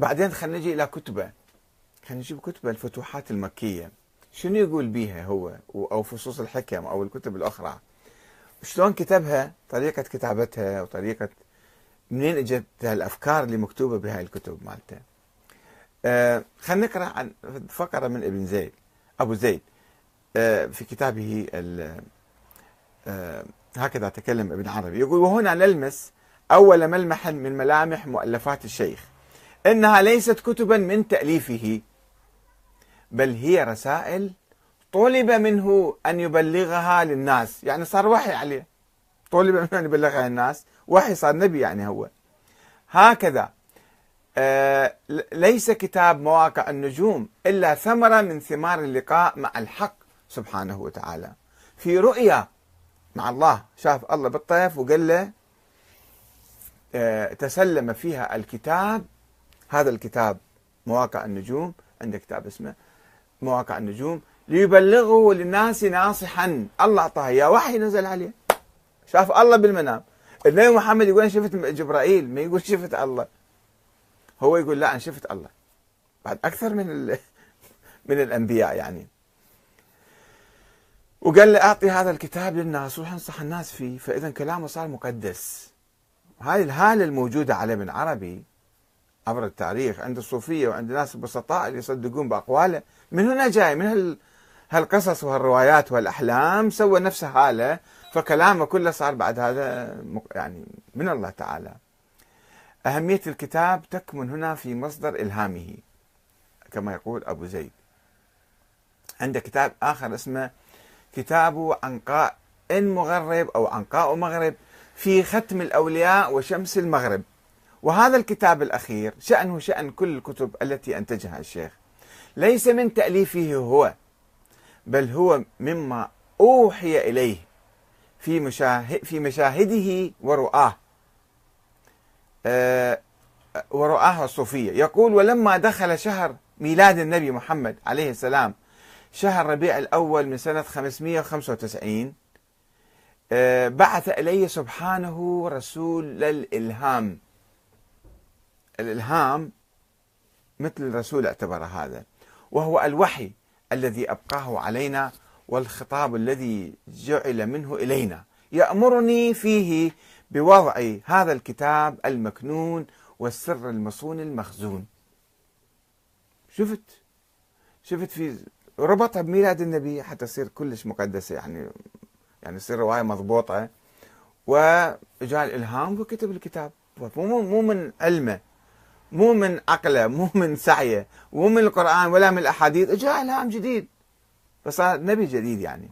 بعدين خلينا نجي إلى كتبة. خلينا نجيب كتبة الفتوحات المكية. شنو يقول بيها هو أو فصوص الحكم أو الكتب الأخرى؟ شلون كتبها؟ طريقة كتابتها وطريقة منين إجت الأفكار اللي مكتوبة بهاي الكتب مالته آه خلينا نقرأ عن فقرة من ابن زيد أبو زيد. آه في كتابه آه هكذا تكلم ابن عربي. يقول وهنا نلمس أول ملمح من ملامح مؤلفات الشيخ. إنها ليست كتبا من تأليفه بل هي رسائل طلب منه أن يبلغها للناس. يعني صار وحي عليه. طلب منه أن يبلغها للناس. وحي صار نبي يعني هو. هكذا آه ليس كتاب مواقع النجوم إلا ثمرة من ثمار اللقاء مع الحق سبحانه وتعالى. في رؤيا مع الله شاف الله بالطيف وقال له آه تسلم فيها الكتاب هذا الكتاب مواقع النجوم عنده كتاب اسمه مواقع النجوم ليبلغه للناس ناصحا. الله اعطاه اياه وحي نزل عليه. شاف الله بالمنام. النبي محمد يقول أنا شفت جبرائيل ما يقول شفت الله. هو يقول لا أنا شفت الله. بعد أكثر من من الأنبياء يعني. وقال لي أعطي هذا الكتاب للناس وروح أنصح الناس فيه. فإذا كلامه صار مقدس. هذه الهالة الموجودة على ابن عربي عبر التاريخ عند الصوفية وعند ناس البسطاء اللي يصدقون بأقواله. من هنا جاي من هال هالقصص وهالروايات والأحلام سوى نفس هالة فكلامه كله صار بعد هذا يعني من الله تعالى. أهمية الكتاب تكمن هنا في مصدر إلهامه كما يقول أبو زيد. عنده كتاب آخر اسمه كتاب عنقاء مغرب أو عنقاء مغرب في ختم الأولياء وشمس المغرب. وهذا الكتاب الأخير شأنه شأن كل الكتب التي أنتجها الشيخ. ليس من تأليفه هو بل هو مما أوحي إليه في مشاهد في مشاهده ورؤاه. أه ورؤاه الصوفية. يقول ولما دخل شهر ميلاد النبي محمد عليه السلام شهر ربيع الأول من سنة 595 أه بعث إلي سبحانه رسول الإلهام. الإلهام مثل الرسول اعتبر هذا وهو الوحي الذي أبقاه علينا والخطاب الذي جعل منه إلينا. يأمرني فيه بوضع هذا الكتاب المكنون والسر المصون المخزون. شفت؟ شفت في ربطها بميلاد النبي حتى تصير كلش مقدسة يعني يعني تصير رواية مضبوطة. وجاء الإلهام وكتب الكتاب. مو مو من علمه. مو من عقله مو من سعيه مو من القرآن ولا من الأحاديث جاء إلهام جديد. فصار نبي جديد يعني.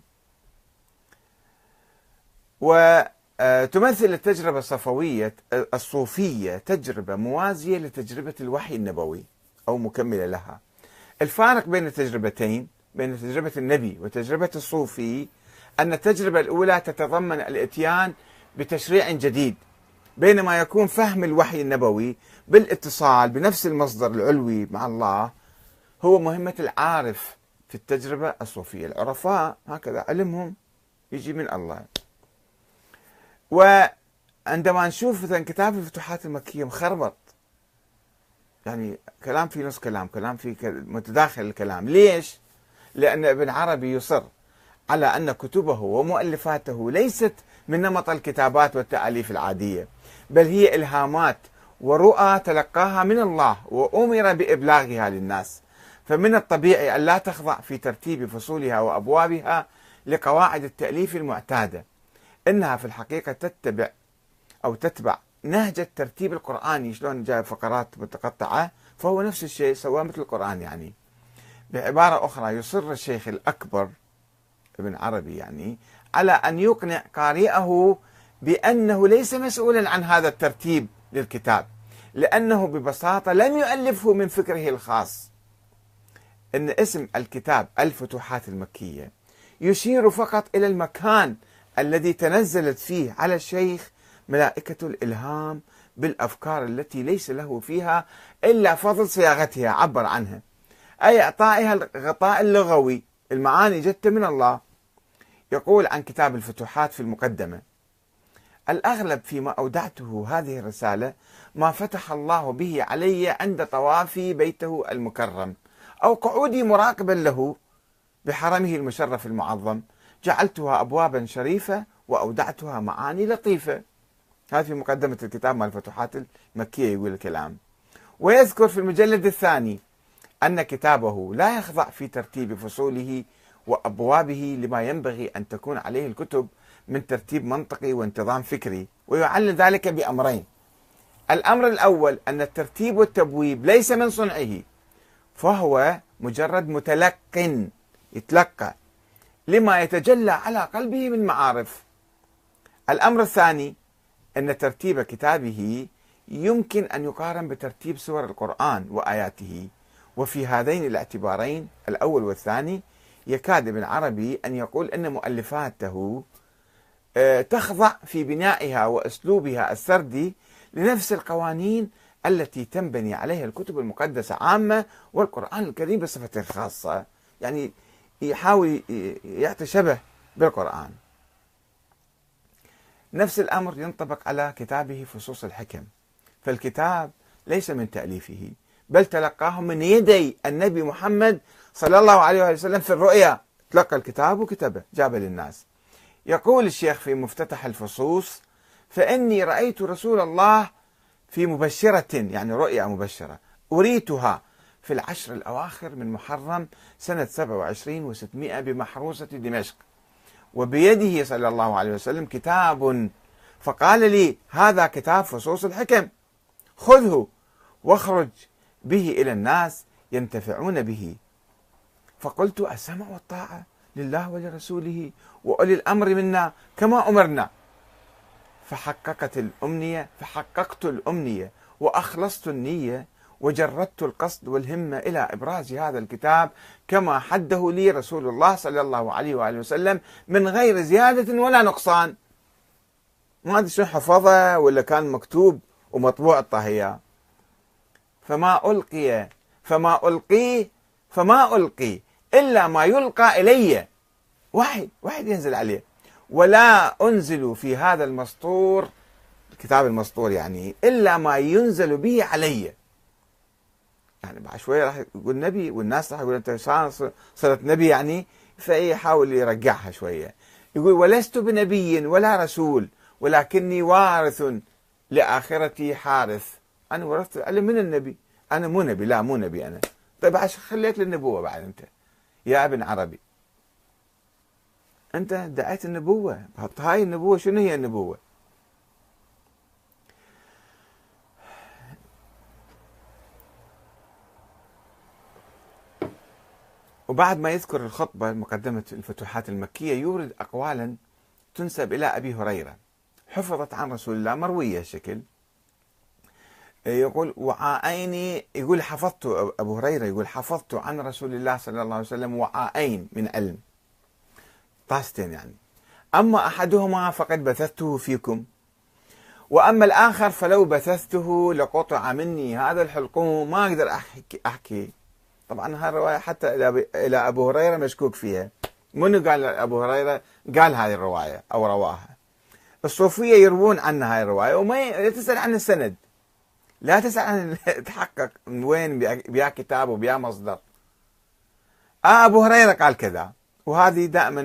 وتمثل التجربة الصفوية الصوفية تجربة موازية لتجربة الوحي النبوي أو مكملة لها. الفارق بين التجربتين بين تجربة النبي وتجربة الصوفي أن التجربة الأولى تتضمن الإتيان بتشريع جديد. بينما يكون فهم الوحي النبوي بالاتصال بنفس المصدر العلوي مع الله هو مهمة العارف في التجربة الصوفية. العرفاء هكذا علمهم يجي من الله. وعندما نشوف مثلا كتاب الفتوحات المكية مخربط يعني كلام في نص كلام كلام في متداخل الكلام. ليش؟ لأن ابن عربي يصر على أن كتبه ومؤلفاته ليست من نمط الكتابات والتأليف العادية. بل هي إلهامات ورؤى تلقاها من الله وأمر بإبلاغها للناس. فمن الطبيعي أن لا تخضع في ترتيب فصولها وأبوابها لقواعد التأليف المعتادة. إنها في الحقيقة تتبع أو تتبع نهج الترتيب القرآني. شلون جاء فقرات متقطعة فهو نفس الشيء سواه مثل القرآن يعني. بعبارة أخرى يصر الشيخ الأكبر ابن عربي يعني على أن يقنع قارئه بأنه ليس مسؤولا عن هذا الترتيب للكتاب لأنه ببساطة لم يؤلفه من فكره الخاص. إن اسم الكتاب الفتوحات المكية يشير فقط إلى المكان الذي تنزلت فيه على الشيخ ملائكة الإلهام بالأفكار التي ليس له فيها إلا فضل صياغتها عبر عنها. أي أعطائها الغطاء اللغوي المعاني جت من الله. يقول عن كتاب الفتوحات في المقدمة الأغلب فيما أودعته هذه الرسالة ما فتح الله به علي عند طوافي بيته المكرم أو قعودي مراقبا له بحرمه المشرف المعظم. جعلتها أبوابا شريفة وأودعتها معاني لطيفة. هذا في مقدمة الكتاب مال الفتوحات المكية يقول الكلام. ويذكر في المجلد الثاني أن كتابه لا يخضع في ترتيب فصوله وأبوابه لما ينبغي أن تكون عليه الكتب. من ترتيب منطقي وانتظام فكري ويعلل ذلك بأمرين. الأمر الأول أن الترتيب والتبويب ليس من صنعه فهو مجرد متلق يتلقى لما يتجلى على قلبه من معارف. الأمر الثاني أن ترتيب كتابه يمكن أن يقارن بترتيب سور القرآن وآياته وفي هذين الاعتبارين الأول والثاني يكاد ابن عربي أن يقول أن مؤلفاته تخضع في بنائها وأسلوبها السردي لنفس القوانين التي تنبني عليها الكتب المقدسة عامة والقرآن الكريم بصفة خاصة. يعني يحاول يعطي شبه بالقرآن. نفس الأمر ينطبق على كتابه فصوص الحكم. فالكتاب ليس من تأليفه بل تلقاه من يدي النبي محمد صلى الله عليه وسلم في الرؤيا. تلقى الكتاب وكتبه جابه للناس. يقول الشيخ في مفتتح الفصوص فإني رأيت رسول الله في مبشرة يعني رؤيا مبشرة أريتها في العشر الأواخر من محرم سنة 27 و600 بمحروسة دمشق. وبيده صلى الله عليه وسلم كتاب فقال لي هذا كتاب فصوص الحكم خذه واخرج به إلى الناس ينتفعون به. فقلت السمع والطاعة لله ولرسوله وأولي الأمر منا كما أمرنا. فحققت الأمنية فحققت الأمنية وأخلصت النية وجردت القصد والهمة إلى إبراز هذا الكتاب كما حده لي رسول الله صلى الله عليه وآله وسلم من غير زيادة ولا نقصان. ما أدري شو حفظه ولا كان مكتوب ومطبوع الطهية. فما ألقي فما ألقي فما ألقي. إلا ما يلقى إلي. واحد واحد ينزل عليه. ولا أنزل في هذا المسطور الكتاب المسطور يعني إلا ما ينزل به علي. يعني بعد شوية راح يقول نبي والناس راح يقول أنت صرت نبي يعني فيحاول يرجعها شوية. يقول ولست بنبي ولا رسول ولكني وارث لآخرتي حارث. أنا ورثت العلم من النبي. أنا مو نبي لا مو نبي أنا. طيب خليك للنبوة بعد أنت. يا ابن عربي. أنت ادعيت النبوة. هاي النبوة شنو هي النبوة؟ وبعد ما يذكر الخطبة مقدمة الفتوحات المكية يورد أقوالا تنسب إلى أبي هريرة. حفظت عن رسول الله مروية شكل. يقول وعاءين يقول حفظت أبو هريرة يقول حفظت عن رسول الله صلى الله عليه وسلم وعاءين من علم طاستين يعني. أما أحدهما فقد بثثته فيكم وأما الآخر فلو بثثته لقطع مني هذا الحلقوم. ما أقدر أحكي, أحكي. طبعا هاي الرواية حتى إلى أبو هريرة مشكوك فيها. منو قال أبو هريرة؟ قال هذه الرواية أو رواها. الصوفية يروون عن هاي الرواية وما تسأل عن السند. لا تسأل عن تحقق من وين بيا كتاب وبيا مصدر. آه أبو هريرة قال كذا وهذه دائما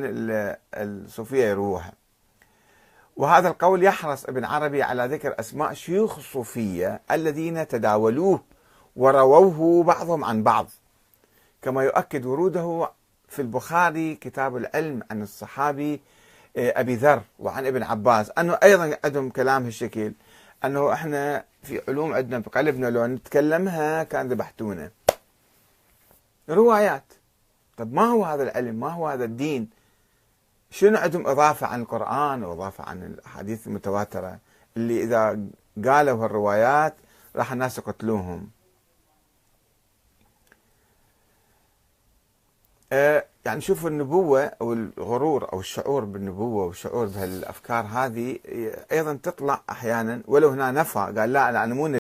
الصوفية يروها. وهذا القول يحرص ابن عربي على ذكر أسماء شيوخ الصوفية الذين تداولوه ورووه بعضهم عن بعض. كما يؤكد وروده في البخاري كتاب العلم عن الصحابي آه، أبي ذر وعن ابن عباس أنه أيضا عندهم كلام هالشكل. أنه إحنا في علوم عندنا بقلبنا لو نتكلمها كان ذبحتونا روايات. طب ما هو هذا العلم؟ ما هو هذا الدين؟ شنو عندهم إضافة عن القرآن وإضافة عن الأحاديث المتواترة؟ اللي إذا قالوا الروايات راح الناس يقتلوهم. يعني شوفوا النبوة أو الغرور أو الشعور بالنبوة والشعور بهالأفكار هذه أيضا تطلع أحيانا ولو هنا نفى قال لا أنا مو